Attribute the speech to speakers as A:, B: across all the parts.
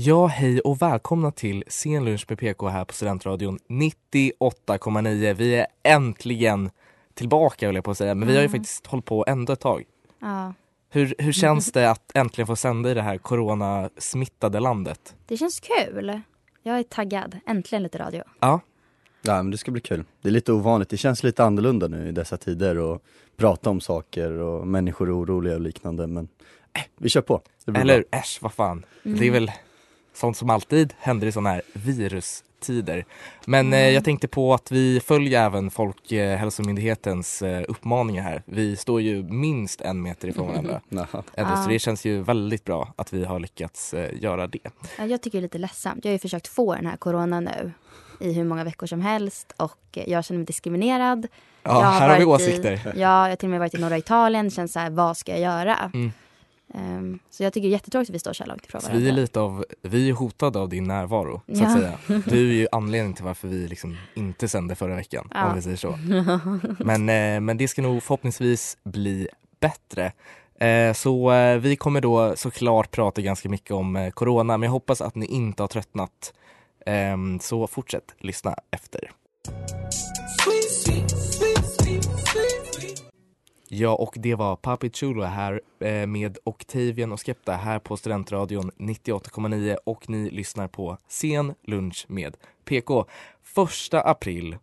A: Ja, hej och välkomna till Sen lunch med PK här på Studentradion 98,9. Vi är äntligen tillbaka höll jag på att säga, men vi har ju faktiskt hållit på ändå ett tag.
B: Ja.
A: Hur, hur känns det att äntligen få sända i det här coronasmittade landet?
B: Det känns kul. Jag är taggad. Äntligen lite radio.
A: Ja,
C: Ja men det ska bli kul. Det är lite ovanligt, det känns lite annorlunda nu i dessa tider och prata om saker och människor är oroliga och liknande men äh, vi kör på.
A: Eller
C: bra.
A: hur? Äsch, vad fan. Det är väl sånt som alltid händer i sådana här virustider. Men eh, jag tänkte på att vi följer även Folkhälsomyndighetens eh, uppmaningar här. Vi står ju minst en meter ifrån varandra. Ändå,
B: Ja.
A: Så det känns ju väldigt bra att vi har lyckats eh, göra det.
B: Ja, Jag tycker det är lite ledsamt. Jag har ju försökt få den här corona nu i hur många veckor som helst och jag känner mig diskriminerad.
A: Ja,
B: jag
A: här har vi åsikter.
B: I, ja, jag har till och med varit i norra Italien. Känns så här, vad ska jag göra?
A: Mm.
B: Ehm, så jag tycker det är jättetråkigt att vi står så här långt ifrån
A: Så vi är
B: varandra.
A: lite av, vi är hotade av din närvaro så att
B: Ja.
A: säga. Du är ju anledningen till varför vi liksom inte sände förra veckan
B: Ja.
A: om vi säger så. Men, eh, men det ska nog förhoppningsvis bli bättre. Eh, så eh, vi kommer då såklart prata ganska mycket om eh, corona men jag hoppas att ni inte har tröttnat. Ehm, så fortsätt lyssna efter. Ja, och det var Papi Chulo här eh, med Octavian och Skepta här på Studentradion 98,9 och ni lyssnar på Sen lunch med PK. Första april,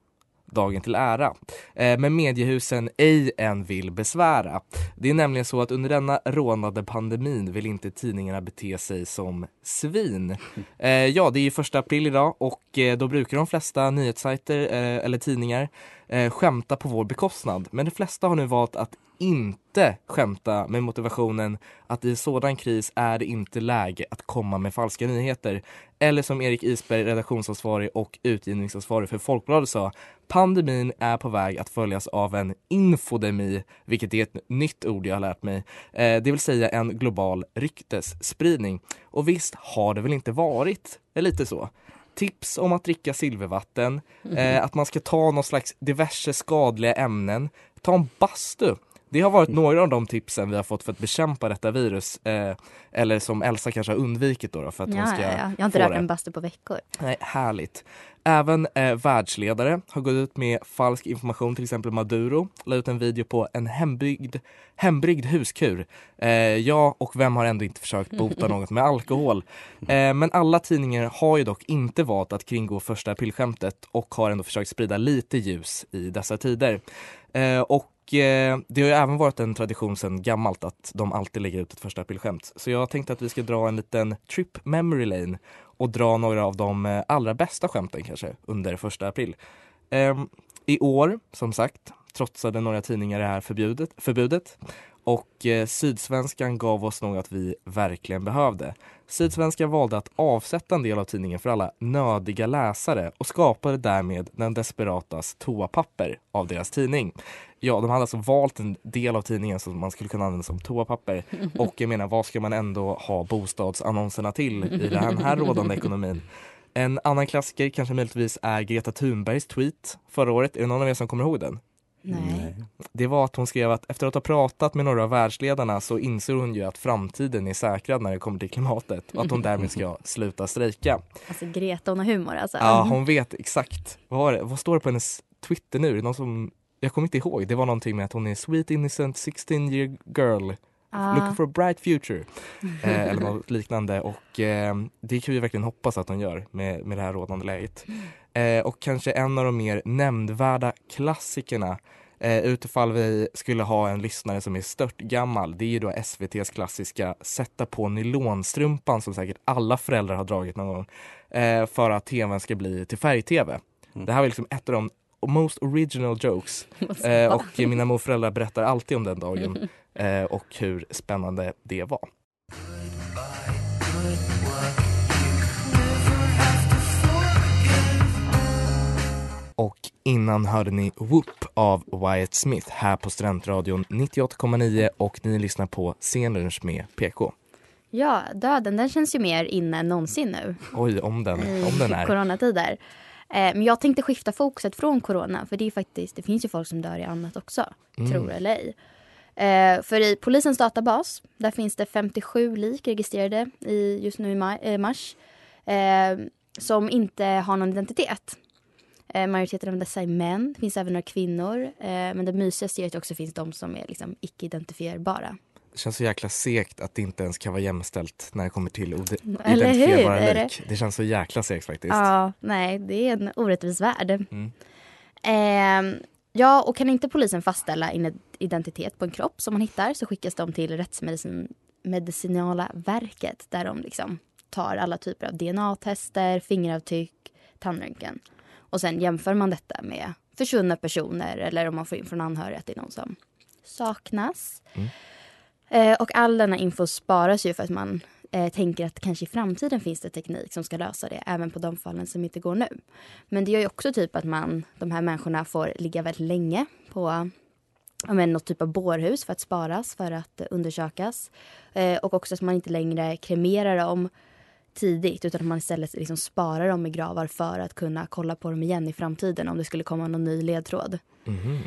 A: dagen till ära, eh, men mediehusen ej än vill besvära. Det är nämligen så att under denna rånade pandemin vill inte tidningarna bete sig som svin. Eh, ja, det är ju första april idag och eh, då brukar de flesta nyhetssajter eh, eller tidningar eh, skämta på vår bekostnad. Men de flesta har nu valt att inte skämta med motivationen att i sådan kris är det inte läge att komma med falska nyheter. Eller som Erik Isberg, redaktionsansvarig och utgivningsansvarig för Folkbladet sa, pandemin är på väg att följas av en infodemi, vilket är ett nytt ord jag har lärt mig. Eh, det vill säga en global ryktesspridning. Och visst har det väl inte varit lite så? tips om att dricka silvervatten, eh, att man ska ta någon slags diverse skadliga ämnen, ta en bastu. Det har varit några av de tipsen vi har fått för att bekämpa detta virus. Eh, eller som Elsa kanske har undvikit då, då för att hon
B: Ja,
A: ska
B: ja, ja. Jag har inte rört en bastu på veckor.
A: Nej, härligt. Även eh, världsledare har gått ut med falsk information, till exempel Maduro la ut en video på en hembyggd, hembryggd huskur. Eh, jag och vem har ändå inte försökt bota något med alkohol. Eh, men alla tidningar har ju dock inte valt att kringgå första aprilskämtet och har ändå försökt sprida lite ljus i dessa tider. Eh, och eh, det har ju även varit en tradition sedan gammalt att de alltid lägger ut ett första aprilskämt. Så jag tänkte att vi ska dra en liten trip memory lane och dra några av de eh, allra bästa skämten kanske under första april. Eh, I år, som sagt, trotsade några tidningar det här förbjudet, förbudet och eh, Sydsvenskan gav oss något vi verkligen behövde. Sydsvenskan valde att avsätta en del av tidningen för alla nödiga läsare och skapade därmed den desperatas toapapper av deras tidning. Ja, de hade alltså valt en del av tidningen som man skulle kunna använda som toapapper. Och jag menar, vad ska man ändå ha bostadsannonserna till i den här, rådande ekonomin? En annan klassiker kanske möjligtvis är Greta Thunbergs tweet förra året. Är det någon av er som kommer ihåg den?
B: Nej.
A: Det var att hon skrev att efter att ha pratat med några av världsledarna så inser hon ju att framtiden är säkrad när det kommer till klimatet och att hon därmed ska sluta strejka.
B: Alltså Greta, hon har humor alltså.
A: Ja, hon vet exakt. Vad, det? vad står det på hennes Twitter nu? Är det Någon som, jag kommer inte ihåg. Det var någonting med att hon är sweet innocent 16 year girl.
B: Ja.
A: Looking for a bright future. Eh, eller något liknande. Och eh, det kan vi verkligen hoppas att hon gör med, med det här rådande läget. Eh, och kanske en av de mer nämnvärda klassikerna eh, utifall vi skulle ha en lyssnare som är stört gammal. Det är ju då SVTs klassiska sätta på nylonstrumpan som säkert alla föräldrar har dragit någon gång. Eh, för att tvn ska bli till färg-tv. Det här var liksom ett av de most original jokes. Eh, och mina morföräldrar berättar alltid om den dagen eh, och hur spännande det var. innan hörde ni Whoop av Wyatt Smith här på Studentradion 98,9 och ni lyssnar på Scenlunch med PK.
B: Ja, döden den känns ju mer inne än någonsin nu
A: Oj, om den,
B: i
A: om den är.
B: coronatider. Eh, men jag tänkte skifta fokuset från corona för det är faktiskt, det finns ju folk som dör i annat också,
A: Mm.
B: tror eller ej. Eh, för i polisens databas, där finns det 57 lik registrerade i, just nu i maj, eh, mars. Eh, som inte har någon identitet. Majoriteten av dessa är män, det finns även några kvinnor. Men det mysigaste är att det också finns de som är liksom icke-identifierbara.
A: Det känns så jäkla segt att det inte ens kan vara jämställt när det kommer till
B: hur?
A: identifierbara
B: Är det-
A: lik. Det känns så jäkla segt faktiskt.
B: Ja, nej, det är en orättvis värld.
A: Mm.
B: Ehm, ja, och kan inte polisen fastställa en identitet på en kropp som man hittar så skickas de till Rättsmedicinala verket där de liksom tar alla typer av DNA-tester, fingeravtryck, tandröntgen. Och sen jämför man detta med försvunna personer eller om man får in från anhöriga att det är någon som saknas.
A: Mm.
B: Eh, och all denna info sparas ju för att man eh, tänker att kanske i framtiden finns det teknik som ska lösa det även på de fallen som inte går nu. Men det gör ju också typ att man, de här människorna får ligga väldigt länge på men, något typ av bårhus för att sparas, för att undersökas. Eh, och också att man inte längre kremerar dem tidigt utan att man istället liksom sparar dem i gravar för att kunna kolla på dem igen i framtiden om det skulle komma någon ny ledtråd.
A: Mhm.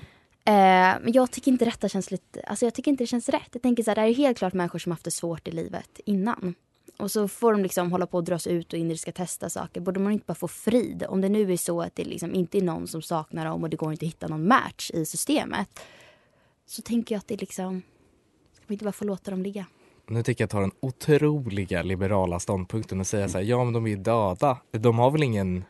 B: Eh, men jag tycker inte detta känns lite, alltså jag tycker inte det känns rätt. Jag tänker så här, det här är helt klart människor som haft det svårt i livet innan. Och så får de liksom hålla på och dras ut och in ska testa saker. Borde man inte bara få frid? Om det nu är så att det liksom inte är någon som saknar dem och det går inte att hitta någon match i systemet. Så tänker jag att det liksom, ska vi inte bara få låta dem ligga?
A: Nu tycker jag att ta den otroliga liberala ståndpunkten och säga så här, ja men de är döda. De har väl ingen,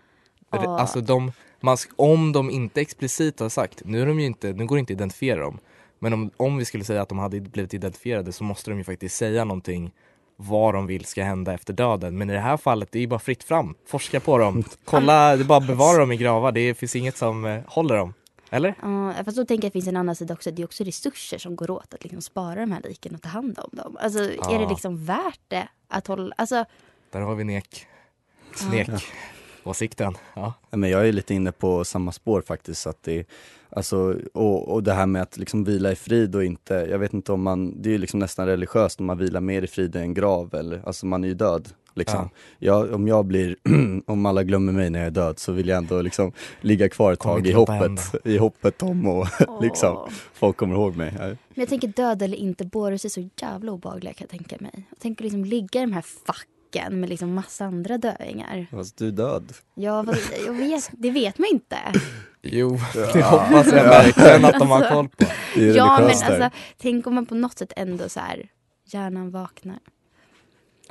B: Ja.
A: alltså de, man, om de inte explicit har sagt, nu är de ju inte, nu går det inte att identifiera dem. Men om, om vi skulle säga att de hade blivit identifierade så måste de ju faktiskt säga någonting vad de vill ska hända efter döden. Men i det här fallet, det är ju bara fritt fram. Forska på dem. Kolla, det är bara bevara dem i gravar. Det finns inget som eh, håller dem. Eller?
B: Ja, fast då tänker jag att det finns en annan sida också. Det är också resurser som går åt att liksom spara de här liken och ta hand om dem. Alltså är
A: Ja.
B: det liksom värt det att hålla, alltså
A: Där har vi nek. Snek. Åsikten. Ja.
C: Ja, Men jag är lite inne på samma spår faktiskt. Att det, alltså, och, och det här med att liksom vila i frid och inte, jag vet inte om man, det är ju liksom nästan religiöst om man vilar mer i frid än en grav. Eller, alltså man är ju död. Liksom. Jag, om jag blir, om alla glömmer mig när jag är död så vill jag ändå liksom ligga kvar ett tag i hoppet, i hoppet om och liksom,
B: åh.
C: folk kommer ihåg mig. Ja.
B: Men jag tänker död eller inte, bårhus är så jävla obehagliga kan jag tänka mig. Jag tänker liksom ligga i de här facken med liksom massa andra döingar.
C: Fast du är död.
B: Ja, fast jag vet, det vet man inte.
A: Jo, det hoppas jag verkligen att de har koll på.
C: Det är
B: Ja, men alltså tänk om man på något sätt ändå så här, hjärnan vaknar.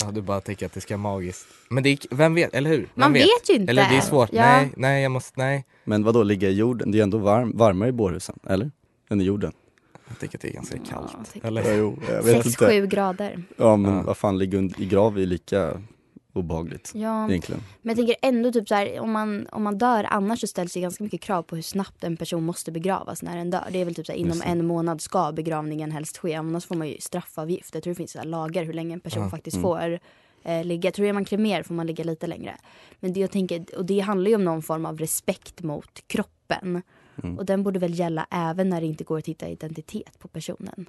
A: Ja, du bara tänker att det ska vara magiskt. Men det är, vem vet, eller hur? Vem
B: Man vet ju inte.
A: Eller det är svårt.
B: Ja.
A: Nej, nej, jag måste, nej.
C: Men vad då ligga i jorden? Det är ändå varm, varmare i bårhusen, eller? Än i jorden.
A: Jag tycker att det är ganska kallt.
B: Ja,
A: eller?
C: jo, jag vet inte.
B: 6-7 grader.
C: Ja men
A: Ja.
C: vad fan, ligga i grav är lika obehagligt
B: Ja,
C: egentligen.
B: men jag tänker ändå typ så här, om man, om man dör annars så ställs det ganska mycket krav på hur snabbt en person måste begravas när den dör. Det är väl typ så här, inom en månad ska begravningen helst ske. Annars får man ju straffavgift. Jag tror det finns så här lagar hur länge en person
A: Ja.
B: faktiskt
C: Mm.
B: får eh, ligga. Jag tror är man kremerar får man ligga lite längre. Men det jag tänker, och det handlar ju om någon form av respekt mot kroppen.
C: Mm.
B: Och den borde väl gälla även när det inte går att hitta identitet på personen.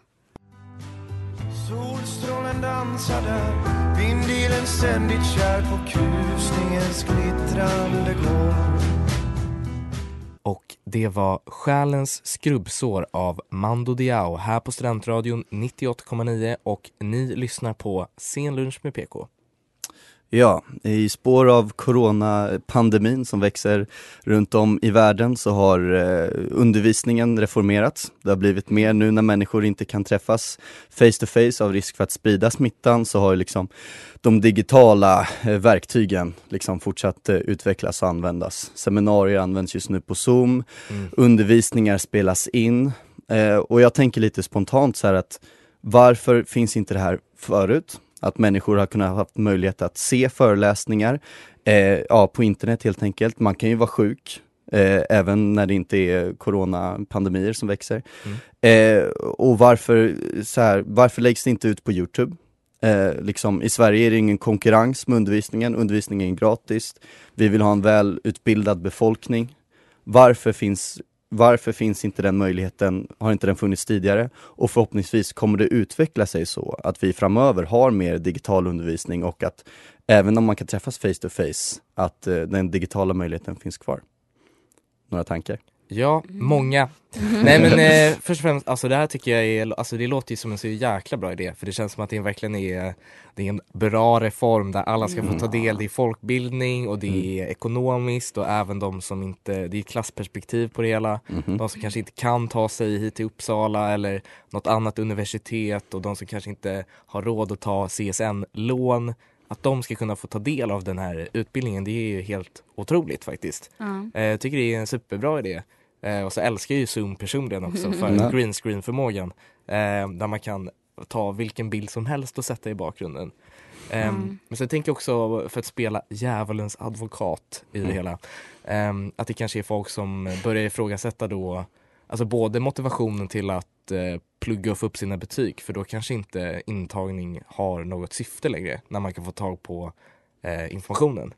D: Solstrålen dansar där Vindbilen ständigt kär på krusningens glittrande gång
A: Och det var Själens skrubbsår av Mando Diao här på Studentradion 98,9 och ni lyssnar på Sen lunch med PK.
C: Ja, i spår av coronapandemin som växer runt om i världen så har eh, undervisningen reformerats. Det har blivit mer nu när människor inte kan träffas face to face av risk för att sprida smittan så har liksom de digitala eh, verktygen liksom fortsatt eh, utvecklas och användas. Seminarier används just nu på Zoom,
A: Mm.
C: undervisningar spelas in och jag tänker lite spontant så här att varför finns inte det här förut? Att människor har kunnat haft möjlighet att se föreläsningar eh, ja, på internet helt enkelt. Man kan ju vara sjuk eh, även när det inte är coronapandemier som växer. Eh, och varför, så här, varför läggs det inte ut på Youtube? Eh, liksom, I Sverige är det ingen konkurrens med undervisningen, undervisningen är gratis. Vi vill ha en välutbildad befolkning. varför finns varför finns inte den möjligheten, har inte den funnits tidigare? Och förhoppningsvis kommer det utveckla sig så att vi framöver har mer digital undervisning och att även om man kan träffas face to face, att eh, den digitala möjligheten finns kvar. Några tankar?
A: Ja, många. Nej men eh, först och främst, alltså det här tycker jag är, alltså det låter ju som en så jäkla bra idé för det känns som att det verkligen är, det är en bra reform där alla ska få ta del, det är folkbildning och det är ekonomiskt och även de som inte, det är ett klassperspektiv på det hela.
C: Mhm.
A: De som kanske inte kan ta sig hit till Uppsala eller något annat universitet och de som kanske inte har råd att ta CSN-lån. Att de ska kunna få ta del av den här utbildningen, det är ju helt otroligt faktiskt. Eh, Jag tycker det är en superbra idé. Eh, och så älskar jag ju Zoom personligen också för
C: Ja.
A: green screen förmågan. Eh, där man kan ta vilken bild som helst och sätta i bakgrunden. Ehm,
B: Mm.
A: Men sen tänker jag också för att spela djävulens advokat i det
C: Mm.
A: hela. ehm, att det kanske är folk som börjar ifrågasätta då Alltså både motivationen till att eh, plugga och få upp sina betyg för då kanske inte intagning har något syfte längre när man kan få tag på eh, informationen.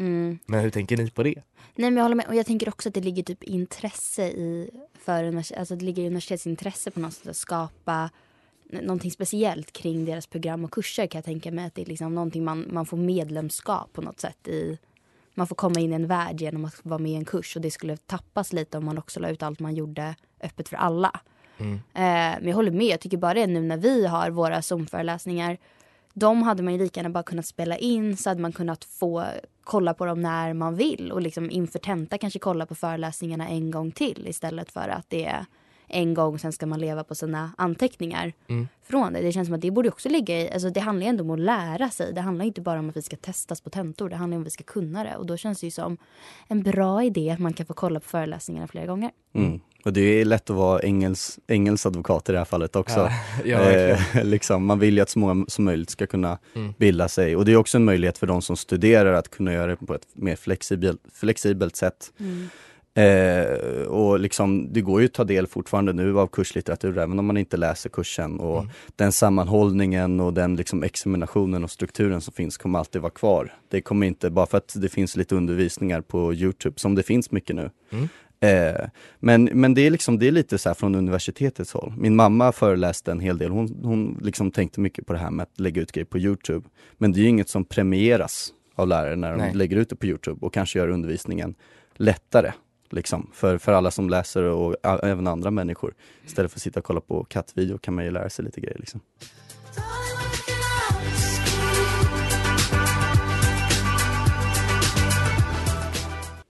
B: Mm.
A: Men hur tänker ni på det?
B: Nej men jag håller med. Och jag tänker också att det ligger typ intresse i, för alltså det ligger i universitetsintresse på något sätt att skapa någonting speciellt kring deras program och kurser kan jag tänka mig att det är liksom någonting man, man får medlemskap på något sätt i. Man får komma in i en värld genom att vara med i en kurs och det skulle tappas lite om man också la ut allt man gjorde öppet för alla.
A: Mm.
B: Eh, men jag håller med, jag tycker bara det nu när vi har våra Zoom-föreläsningar de hade man ju lika gärna bara kunnat spela in så hade man kunnat få kolla på dem när man vill och liksom inför tenta kanske kolla på föreläsningarna en gång till istället för att det är en gång sen ska man leva på sina anteckningar
A: Mm.
B: från det. Det känns som att det borde också ligga i, alltså det handlar ju ändå om att lära sig. Det handlar inte bara om att vi ska testas på tentor, det handlar om att vi ska kunna det och då känns det ju som en bra idé att man kan få kolla på föreläsningarna flera gånger.
C: Mm. Och det är lätt att vara engels, engels advokat i det här fallet också.
A: Ja, ja,
C: eh, liksom, man vill ju att så många som möjligt ska kunna
A: Mm.
C: bilda sig och det är också en möjlighet för de som studerar att kunna göra det på ett mer flexibelt, flexibelt sätt. Eh, och liksom, det går ju att ta del fortfarande nu av kurslitteratur även om man inte läser kursen och
A: Mm.
C: den sammanhållningen och den liksom examinationen och strukturen som finns kommer alltid vara kvar. Det kommer inte, bara för att det finns lite undervisningar på Youtube som det finns mycket nu.
A: Mm.
C: Eh, men, men det är liksom, det är lite så här från universitetets håll. Min mamma föreläste en hel del, hon, hon liksom tänkte mycket på det här med att lägga ut grejer på Youtube. Men det är ju inget som premieras av lärare när de
A: Nej.
C: lägger ut det på Youtube och kanske gör undervisningen lättare. Liksom, för, för alla som läser och även andra människor. Istället för att sitta och kolla på kattvideo kan man ju lära sig lite grejer. Liksom.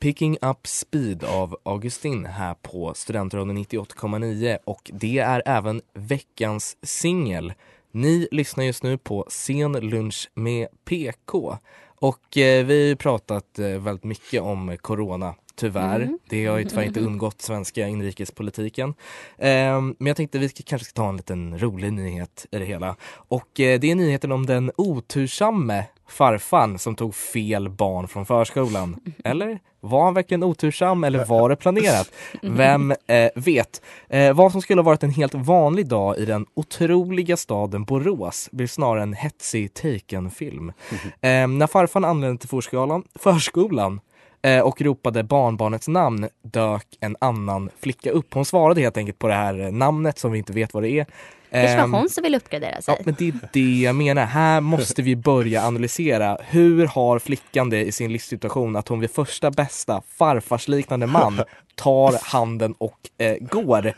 A: Picking Up Speed av Augustin här på Studentradion 98,9 och det är även veckans singel. Ni lyssnar just nu på Sen lunch med PK och eh, vi har ju pratat eh, väldigt mycket om corona. Tyvärr.
B: Mm.
A: Det har ju tyvärr inte undgått svenska inrikespolitiken. Ehm, men jag tänkte vi ska, kanske ska ta en liten rolig nyhet i det hela. Och eh, det är nyheten om den otursamme farfan som tog fel barn från förskolan. Eller? Var han verkligen otursam eller var det planerat? Vem eh, vet? Eh, vad som skulle ha varit en helt vanlig dag i den otroliga staden Borås blir snarare en hetsig Taken-film. Eh, när farfan anlände till förskolan, förskolan och ropade barnbarnets namn dök en annan flicka upp. Hon svarade helt enkelt på det här eh, namnet som vi inte vet vad det är.
B: Kanske
A: Ehm,
B: var hon som vill uppgradera sig.
A: Ja, men det är det jag menar. Här måste vi börja analysera. Hur har flickan det i sin livssituation att hon vid första bästa farfarsliknande man tar handen och eh, går? Eh,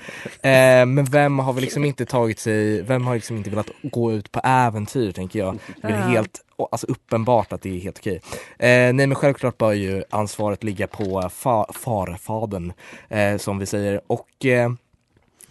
A: men vem har väl liksom inte tagit sig, vem har liksom inte velat gå ut på äventyr tänker jag. Det är helt alltså, uppenbart att det är helt okej. Eh, nej men självklart bör ju ansvaret ligga på fa- farfadern eh, som vi säger. Och eh,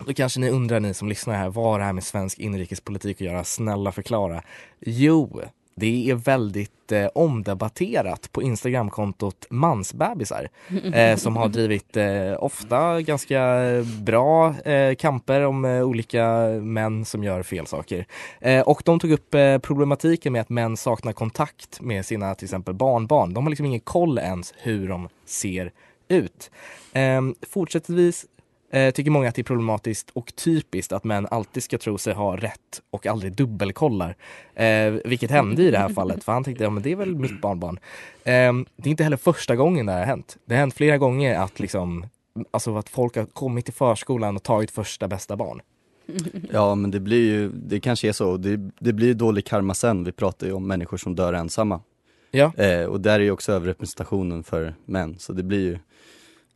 A: då kanske ni undrar ni som lyssnar här, vad har det här med svensk inrikespolitik att göra? Snälla förklara. Jo, det är väldigt omdebatterat på Instagramkontot Mansbebisar eh, som har drivit eh, ofta ganska bra eh, kamper om eh, olika män som gör fel saker. Eh, och de tog upp eh, problematiken med att män saknar kontakt med sina till exempel barnbarn. De har liksom ingen koll ens hur de ser ut. Eh, fortsättningsvis Eh, tycker många att det är problematiskt och typiskt att män alltid ska tro sig ha rätt och aldrig dubbelkollar. Eh, vilket hände i det här fallet för han tänkte ja men det är väl mitt barnbarn. Eh, det är inte heller första gången det här har hänt. Det har hänt flera gånger att liksom Alltså att folk har kommit till förskolan och tagit första bästa barn.
C: Ja men det blir ju, det kanske är så, det, det blir dålig karma sen, vi pratar ju om människor som dör ensamma.
A: Ja.
C: Eh, och där är ju också överrepresentationen för män, så det blir ju,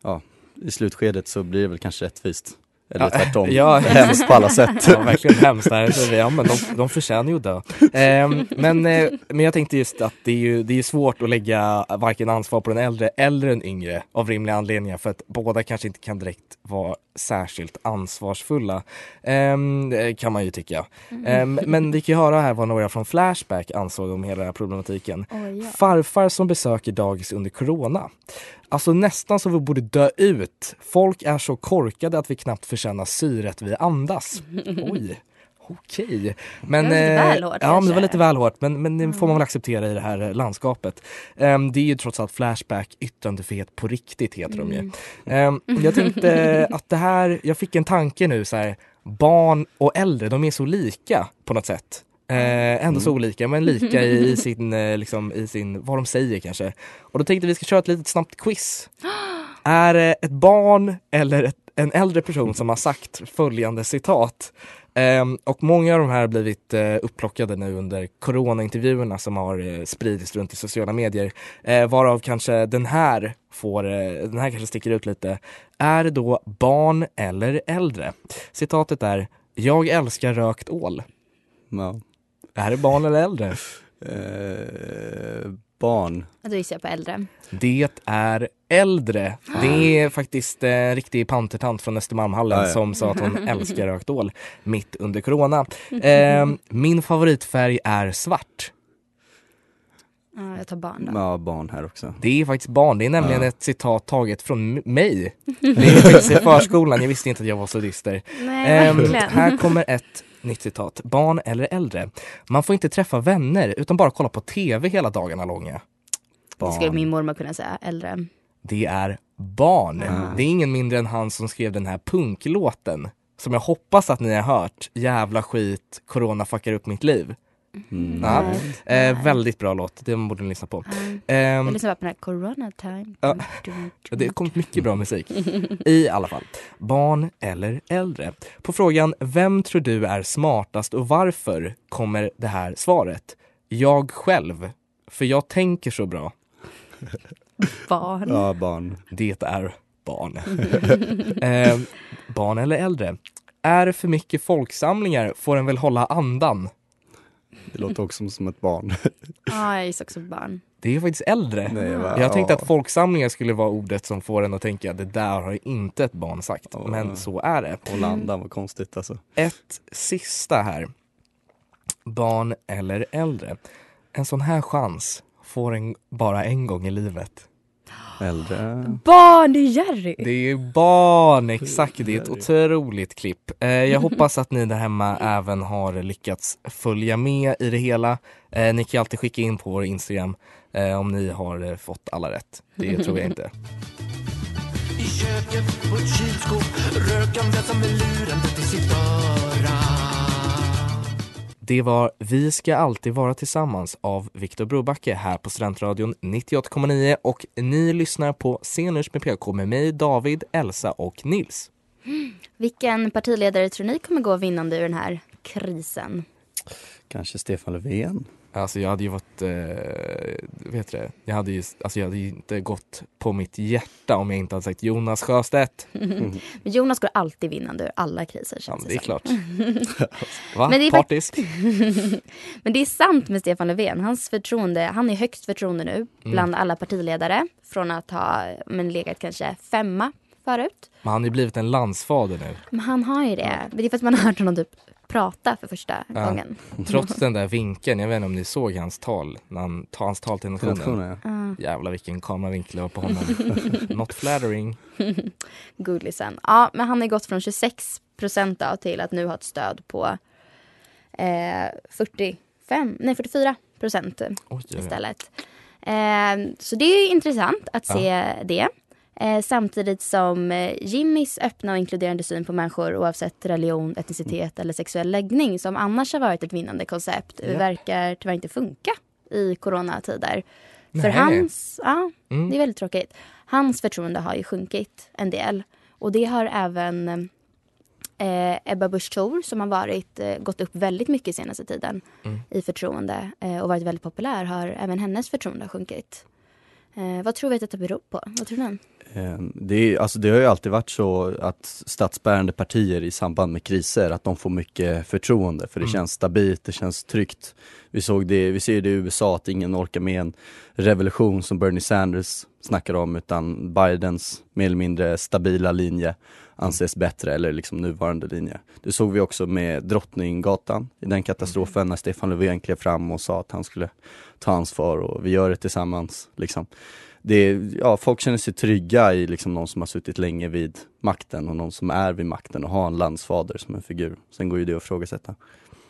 C: ja, i slutskedet så blir det väl kanske rättvist. Eller
A: Ja,
C: tvärtom,
A: ja.
C: hemskt på alla sätt.
A: Ja, verkligen hemskt. Vi- Ja, men de, de förtjänar ju att dö. Ehm, men, eh, men jag tänkte just att det är ju det är svårt att lägga varken ansvar på den äldre eller den yngre av rimliga anledningar för att båda kanske inte kan direkt vara särskilt ansvarsfulla. Ehm, det kan man ju tycka. Ehm, men vi kan ju höra här vad några från Flashback ansåg om hela den här problematiken.
B: Oj, ja.
A: Farfar som besöker dagis under corona. Alltså nästan så vi borde dö ut. Folk är så korkade att vi knappt förtjänar syret vi andas. Oj. Okej. Men,
B: Det var lite
A: eh,
B: väl hårt,
A: Ja, men det var lite väl hårt. Men, men det får man väl acceptera i det här eh, landskapet. Ehm, det är ju trots allt Flashback, yttrandefrihet på riktigt heter de ju. Ehm, jag tänkte att det här, jag fick en tanke nu så här. Barn och äldre, de är så lika på något sätt. Eh, ändå så olika men lika i, i, sin, eh, liksom, i sin, vad de säger kanske. Och då tänkte vi ska köra ett litet snabbt quiz. Är det ett barn eller ett, en äldre person som har sagt följande citat? Ehm, och många av de här har blivit eh, upplockade nu under coronaintervjuerna som har eh, spridits runt i sociala medier. Eh, varav kanske den här får, eh, den här kanske sticker ut lite. Är det då barn eller äldre? Citatet är Jag älskar rökt ål.
C: Ja.
A: Är det barn eller äldre?
C: Eh, barn.
B: Då gissar jag på äldre.
A: Det är äldre. Det är faktiskt eh, en riktig pantertant från Östermalmhallen
C: Ja, ja.
A: som sa att hon älskar rökt ål mitt under corona. Eh, min favoritfärg är svart.
B: Ja, jag tar barn då.
C: Ja, barn här också.
A: Det är faktiskt barn. Det är nämligen
C: Ja.
A: ett citat taget från mig. Det är faktiskt i förskolan. Jag visste inte att jag var så dyster.
B: Nej, verkligen.
A: här kommer ett nytt citat. Barn eller äldre. Man får inte träffa vänner utan bara kolla på TV hela dagarna långa.
B: Det skulle min mormor kunna säga. Äldre.
A: Det är barn.
B: Ja.
A: Det är ingen mindre än han som skrev den här punklåten. Som jag hoppas att ni har hört. Jävla skit, corona fuckar upp mitt liv.
C: Mm.
A: Ja.
B: Nej.
A: Eh, väldigt bra låt, det borde ni lyssna på.
B: Mm.
A: Ehm,
B: Jag lyssnar på den här Corona time.
A: Ja. det har kommit mycket bra musik. I alla fall. Barn eller äldre? På frågan Vem tror du är smartast och varför? kommer det här svaret. Jag själv. För jag tänker så bra.
B: Barn.
C: Ja, barn.
A: Det är barn. eh, barn eller äldre? Är det för mycket folksamlingar får en väl hålla andan.
C: Det låter också som ett barn.
B: Ja, jag gissar också på barn.
A: Det är faktiskt äldre.
C: Nej, jag bara,
A: Jag tänkte att folksamlingar skulle vara ordet som får en att tänka det där har inte ett barn sagt.
C: Ja.
A: Men så är det.
C: Hålla andan, vad konstigt alltså.
A: Ett sista här. Barn eller äldre? En sån här chans får en bara en gång i livet.
C: Äldre.
B: Barn, det är Jerry!
A: Det är barn, exakt. Det är ett otroligt klipp. Eh, jag hoppas att ni där hemma även har lyckats följa med i det hela. Eh, ni kan alltid skicka in på vår Instagram eh, om ni har fått alla rätt. Det tror jag inte.
D: I köket på ett kylskåp Rökandes med luren till sitt öra
A: Det var Vi ska alltid vara tillsammans av Viktor Brobacke här på Studentradion 98,9 och ni lyssnar på Scenlunch med PK med mig, David, Elsa och Nils.
B: Vilken partiledare tror ni kommer gå vinnande ur den här krisen?
C: Kanske Stefan Löfven.
A: Alltså jag hade ju varit, eh, vet du det, jag hade ju, alltså jag hade ju inte gått på mitt hjärta om jag inte hade sagt Jonas Sjöstedt.
B: Men Jonas går alltid vinnande ur alla kriser
A: Ja,
B: känns
A: men det är klart. Va?
B: Men det är
A: Partisk?
B: Men det är sant med Stefan Löfven. Hans förtroende, han är högst förtroende nu
A: Mm.
B: bland alla partiledare. Från att ha men, legat kanske femma förut.
A: Men han har ju blivit en landsfader nu.
B: Men han har ju det. Det är för att man har hört honom typ prata för första
A: Ja.
B: gången.
A: Trots den där vinkeln, jag vet inte om ni såg hans tal, när han hans tal till nationen.
C: Nationen, ja.
B: Uh,
A: Jävlar vilken kameravinkel det var på honom. Not flattering.
B: Gulisen. Ja, men han har gått från 26 procent till att nu ha ett stöd på eh, 45, nej 44 procent
A: Oj, oj, oj.
B: istället. Eh, så det är intressant att se det. Eh, samtidigt som eh, Jimmys öppna och inkluderande syn på människor oavsett religion, etnicitet eller sexuell läggning som annars har varit ett vinnande koncept
A: Ja.
B: verkar tyvärr inte funka i coronatider. För
A: Nej.
B: hans, ja,
A: Mm.
B: det är väldigt tråkigt. Hans förtroende har ju sjunkit en del. Och det har även eh, Ebba Busch Thor som har varit, eh, gått upp väldigt mycket senaste tiden
A: Mm.
B: i förtroende eh, och varit väldigt populär har även hennes förtroende sjunkit. Eh, vad tror vi att det beror på? Vad tror ni?
C: Eh, Det, är, alltså det har ju alltid varit så att statsbärande partier i samband med kriser, att de får mycket förtroende för det
A: Mm.
C: känns stabilt, det känns tryggt. Vi såg det, vi ser det i USA att ingen orkar med en revolution som Bernie Sanders snackar om utan Bidens mer eller mindre stabila linje anses bättre eller liksom nuvarande linje. Det såg vi också med Drottninggatan i den katastrofen när Stefan Löfven klev fram och sa att han skulle ta ansvar och vi gör det tillsammans liksom det ja, folk känner sig trygga i liksom någon som har suttit länge vid makten och någon som är vid makten och har en landsfader som en figur. Sen går ju det att ifrågasätta.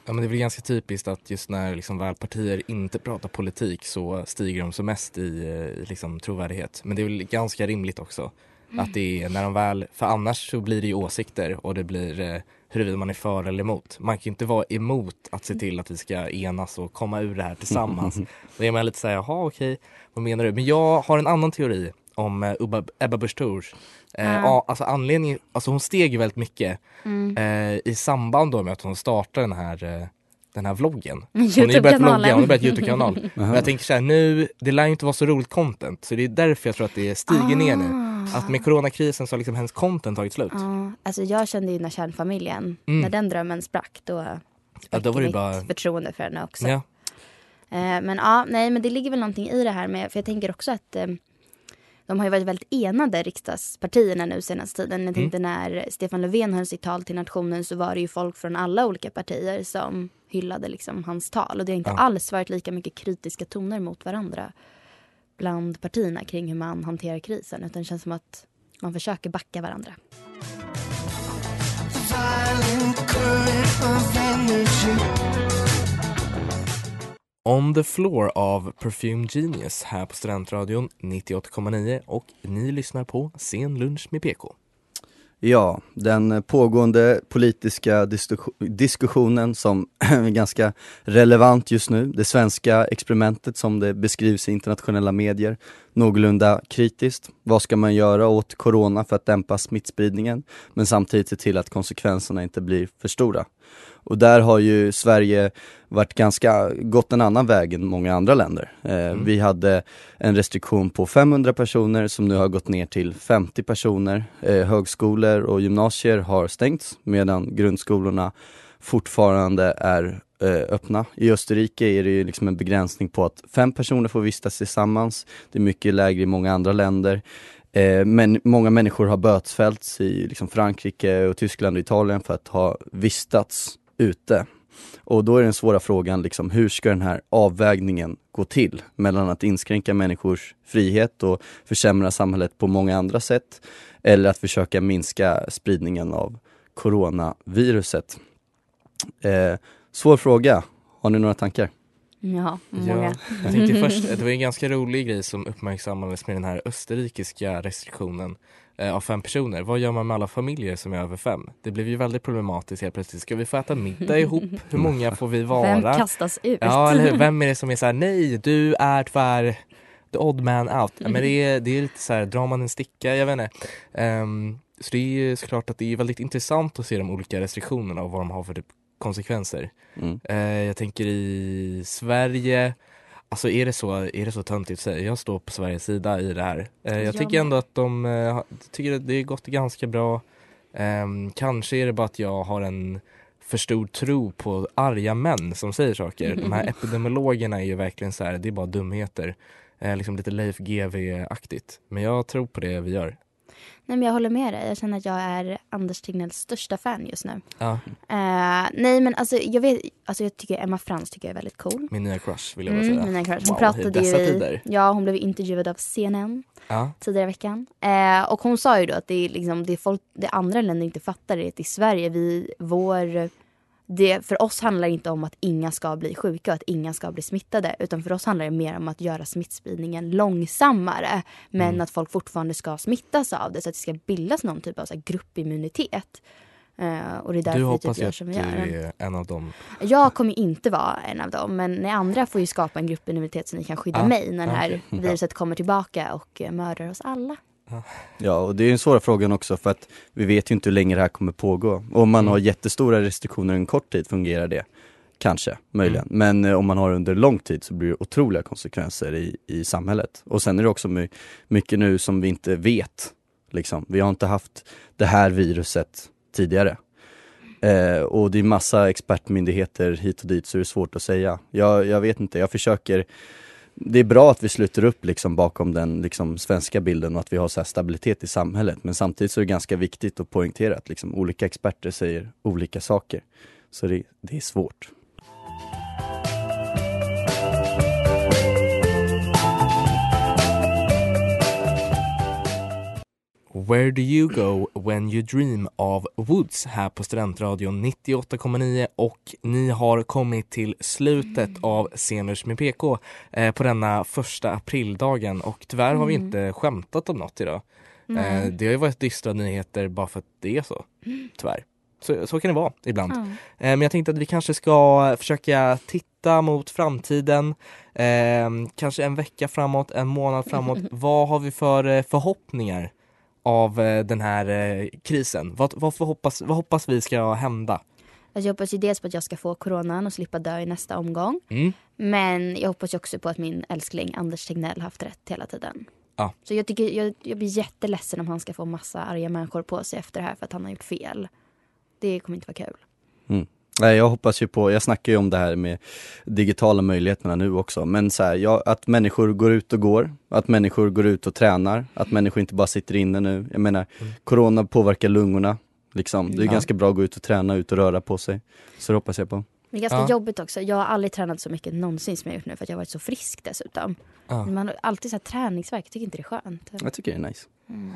A: Ja men det är väl ganska typiskt att just när liksom väl partier inte pratar politik så stiger de som mest i, eh, i liksom trovärdighet. Men det är väl ganska rimligt också att det är när de väl, för annars så blir det ju åsikter och det blir eh, huruvida man är för eller emot. Man kan ju inte vara emot att se till att vi ska enas och komma ur det här tillsammans. Då är man lite såhär, jaha okej, vad menar du? Men jag har en annan teori om eh, Ebba Busch. Eh,
B: ja,
A: alltså anledningen, alltså hon steg ju väldigt mycket
B: Mm.
A: eh, i samband då med att hon startade den här, eh, den här vloggen. Hon har ju börjat vlogga, hon har börjat Youtube-kanal. Men jag tänker såhär nu, det lär ju inte vara så roligt content så det är därför jag tror att det stiger ner nu. Att med coronakrisen så har liksom hennes content tagit slut.
B: Ja, alltså jag kände ju när kärnfamiljen,
A: Mm.
B: när den drömmen sprack då
A: Ja, då var det
B: mitt
A: bara-
B: förtroende för henne också.
A: Ja.
B: Eh, men ja, nej men det ligger väl någonting i det här med, för jag tänker också att eh, de har ju varit väldigt enade riksdagspartierna nu senaste tiden.
A: Mm.
B: Jag tänkte när Stefan Löfven höll sitt tal till nationen så var det ju folk från alla olika partier som hyllade liksom hans tal. Och det har inte
A: Ja.
B: alls varit lika mycket kritiska toner mot varandra bland partierna kring hur man hanterar krisen. Utan det känns som att man försöker backa varandra.
A: On the floor av Perfume Genius här på Studentradion 98,9 och ni lyssnar på Sen lunch med PK.
C: Ja, den pågående politiska diskussionen som är ganska relevant just nu, det svenska experimentet som det beskrivs i internationella medier, någorlunda kritiskt. Vad ska man göra åt corona för att dämpa smittspridningen, men samtidigt se till att konsekvenserna inte blir för stora. Och där har ju Sverige varit ganska, gått en annan väg än många andra länder. Eh, Vi hade en restriktion på 500 personer som nu har gått ner till 50 personer. Eh, högskolor och gymnasier har stängts medan grundskolorna fortfarande är eh, öppna. I Österrike är det ju liksom en begränsning på att fem personer får vistas tillsammans. Det är mycket lägre i många andra länder. Eh, men många människor har bötfällts i liksom Frankrike, och Tyskland och Italien för att ha vistats ute. Och då är den svåra frågan liksom, hur ska den här avvägningen gå till mellan att inskränka människors frihet och försämra samhället på många andra sätt eller att försöka minska spridningen av coronaviruset. Eh, svår fråga. Har ni några tankar?
B: Ja, många.
A: Ja, jag tänkte först, det var en ganska rolig grej som uppmärksammades med den här österrikiska restriktionen eh, av fem personer. Vad gör man med alla familjer som är över fem? Det blev ju väldigt problematiskt helt plötsligt. Ska vi få äta middag ihop? Hur många får vi vara?
B: Vem kastas ut?
A: Ja, eller hur? Vem är det som är så här, nej, du är tyvärr the odd man out. Ja, men det är, det är lite så här, drar man en sticka? Jag vet inte. Ehm, så det är såklart att det är väldigt intressant att se de olika restriktionerna och vad de har för typ konsekvenser.
C: Mm.
A: Eh, jag tänker i Sverige, alltså är det så, är det så töntigt att säga? Jag står på Sveriges sida i det här. Eh, jag tycker ändå att de, eh, har- tycker att det har gått ganska bra. Ehm, kanske är det bara att jag har en för stor tro på arga män som säger saker. De här epidemiologerna är ju verkligen så här, det är bara dumheter. Eh, liksom lite Leif GW-aktigt. Men jag tror på det vi gör.
B: Nej, men jag håller med dig. Jag känner att jag är Anders Tegnells största fan just nu.
A: Ja,
B: Eh, nej, men alltså jag vet, alltså jag tycker Emma Frans tycker jag är väldigt cool.
A: min nya crush vill jag bara
B: Mm,
A: säga.
B: mina crush. Hon
A: Wow, i
B: pratade
A: dessa
B: ju i, ja, hon blev intervjuad av CNN
A: Ja.
B: tidigare i veckan. Eh, och hon sa ju då att det är liksom, det folk, det andra länder inte fattar är att i Sverige, vi, vår det, för oss handlar det inte om att inga ska bli sjuka och att inga ska bli smittade. Utan för oss handlar det mer om att göra smittspridningen långsammare. Men
A: Mm.
B: att folk fortfarande ska smittas av det så att det ska bildas någon typ av så gruppimmunitet. Eh, och det är därför
A: Du
B: vi
A: hoppas
B: typ
A: att
B: som
A: du
B: vi gör.
A: är en av dem.
B: Jag kommer inte vara en av dem. Men ni andra får ju skapa en gruppimmunitet så ni kan skydda
A: Ah,
B: mig när det här
A: okej.
B: viruset kommer tillbaka och eh, mördar oss alla.
C: Ja, och det är en svår frågan också för att vi vet ju inte hur länge det här kommer pågå. Om man
A: Mm.
C: har jättestora restriktioner en kort tid fungerar det. Kanske, möjligen.
A: Mm.
C: Men eh, om man har under lång tid så blir det otroliga konsekvenser i, i samhället. Och sen är det också my, mycket nu som vi inte vet. Liksom. Vi har inte haft det här viruset tidigare. Eh, och det är massa expertmyndigheter hit och dit så det är svårt att säga. Jag, jag vet inte, jag försöker det är bra att vi sluter upp liksom bakom den liksom svenska bilden och att vi har så här stabilitet i samhället. Men samtidigt så är det ganska viktigt att poängtera att liksom olika experter säger olika saker. Så det, det är svårt.
A: Where do you go when you dream av Woods här på Studentradion 98,9 och ni har kommit till slutet av Scenlunch med PK eh, på denna första aprildagen och tyvärr har vi
B: Mm.
A: inte skämtat om något idag. Eh, det har ju varit dystra nyheter bara för att det är så, tyvärr. Så, så kan det vara ibland.
B: Ja.
A: Eh, Men jag tänkte att vi kanske ska försöka titta mot framtiden. Eh, kanske en vecka framåt, en månad framåt. Vad har vi för eh, förhoppningar av eh, den här eh, krisen? Vad, vad, hoppas, vad hoppas vi ska hända?
B: Alltså jag hoppas ju dels på att jag ska få coronan och slippa dö i nästa omgång.
A: Mm.
B: Men jag hoppas också på att min älskling Anders Tegnell haft rätt hela tiden.
A: Ja.
B: Så jag, tycker, jag, jag blir jätteledsen om han ska få massa arga människor på sig efter det här för att han har gjort fel. Det kommer inte vara kul.
C: Nej, jag hoppas ju på, jag snackar ju om det här med digitala möjligheterna nu också, men så här, ja, att människor går ut och går, att människor går ut och tränar, att människor inte bara sitter inne nu. Jag menar, corona påverkar lungorna, liksom. Det är
A: Ja.
C: ganska bra att gå ut och träna, ut och röra på sig. Så det hoppas jag på.
B: Det är ganska
A: Ja.
B: jobbigt också. Jag har aldrig tränat så mycket någonsin som jag gjort nu för att jag har varit så frisk dessutom.
A: Ja.
B: Man har alltid så här träningsvärk, jag tycker inte det är skönt.
C: Jag tycker det är nice.
B: Mm.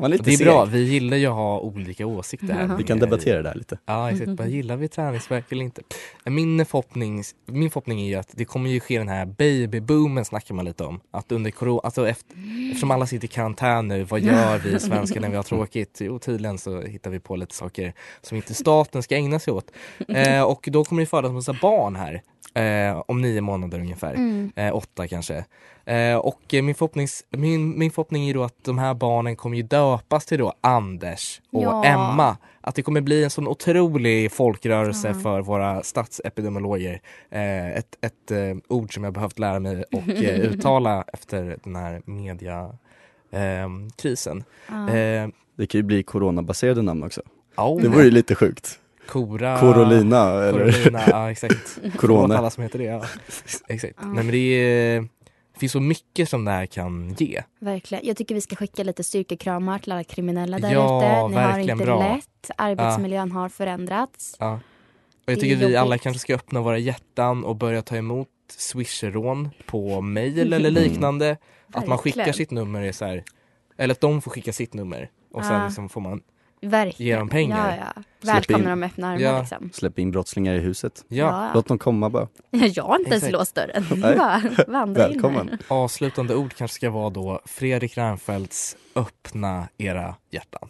C: Man är lite
A: Det är
C: seg.
A: bra, vi gillar ju att ha olika åsikter här.
C: Vi kan debattera det här lite.
A: Ja, exakt. Bara, gillar vi träningsvärk eller inte? Min förhoppning, min förhoppning är ju att det kommer ju ske den här babyboomen snackar man lite om. Att under corona, alltså efter, eftersom alla sitter i karantän nu, vad gör vi svenskar när vi har tråkigt? Jo, tydligen så hittar vi på lite saker som inte staten ska ägna sig åt. Eh, och då kommer det födas massa barn här. Eh, om nio månader ungefär.
B: Mm.
A: Eh, åtta kanske. Eh, och min, förhoppnings, min, min förhoppning är då att de här barnen kommer ju döpas till då Anders och
B: Ja.
A: Emma. Att det kommer bli en sån otrolig folkrörelse
B: Ja.
A: för våra statsepidemiologer. Eh, ett ett eh, ord som jag behövt lära mig och eh, uttala efter den här mediakrisen. Eh, krisen.
B: Ja.
A: eh,
C: Det kan ju bli coronabaserade namn också.
A: oh,
C: Det vore ju lite sjukt.
A: Kora,
C: Corolina eller
A: Corolina, ja exakt.
C: Corona.
A: alla som heter det. Ja. Exakt.
B: Ja.
A: Nej men det är, det finns så mycket som det här kan ge.
B: Verkligen. Jag tycker vi ska skicka lite styrkekramar till alla kriminella där
A: Ja,
B: ute. Ni har inte
A: bra.
B: lätt. Arbetsmiljön har förändrats.
A: Ja. Och jag tycker vi alla kanske ska öppna våra hjärtan och börja ta emot swisherån på mail eller liknande. Att man skickar sitt nummer är så här, eller att de får skicka sitt nummer och sen liksom får man,
B: Verkligen.
A: Ge dem pengar.
B: Ja, ja. Välkomna
C: in.
B: dem med öppna armar
A: Ja.
B: liksom.
C: Släpp in brottslingar i huset.
A: ja,
C: Låt dem komma bara.
B: Jag har inte ens
A: Exakt.
B: låst dörren. Bara vandra in
C: Välkommen.
B: här.
A: avslutande ord kanske ska vara då Fredrik Reinfeldts öppna era hjärtan.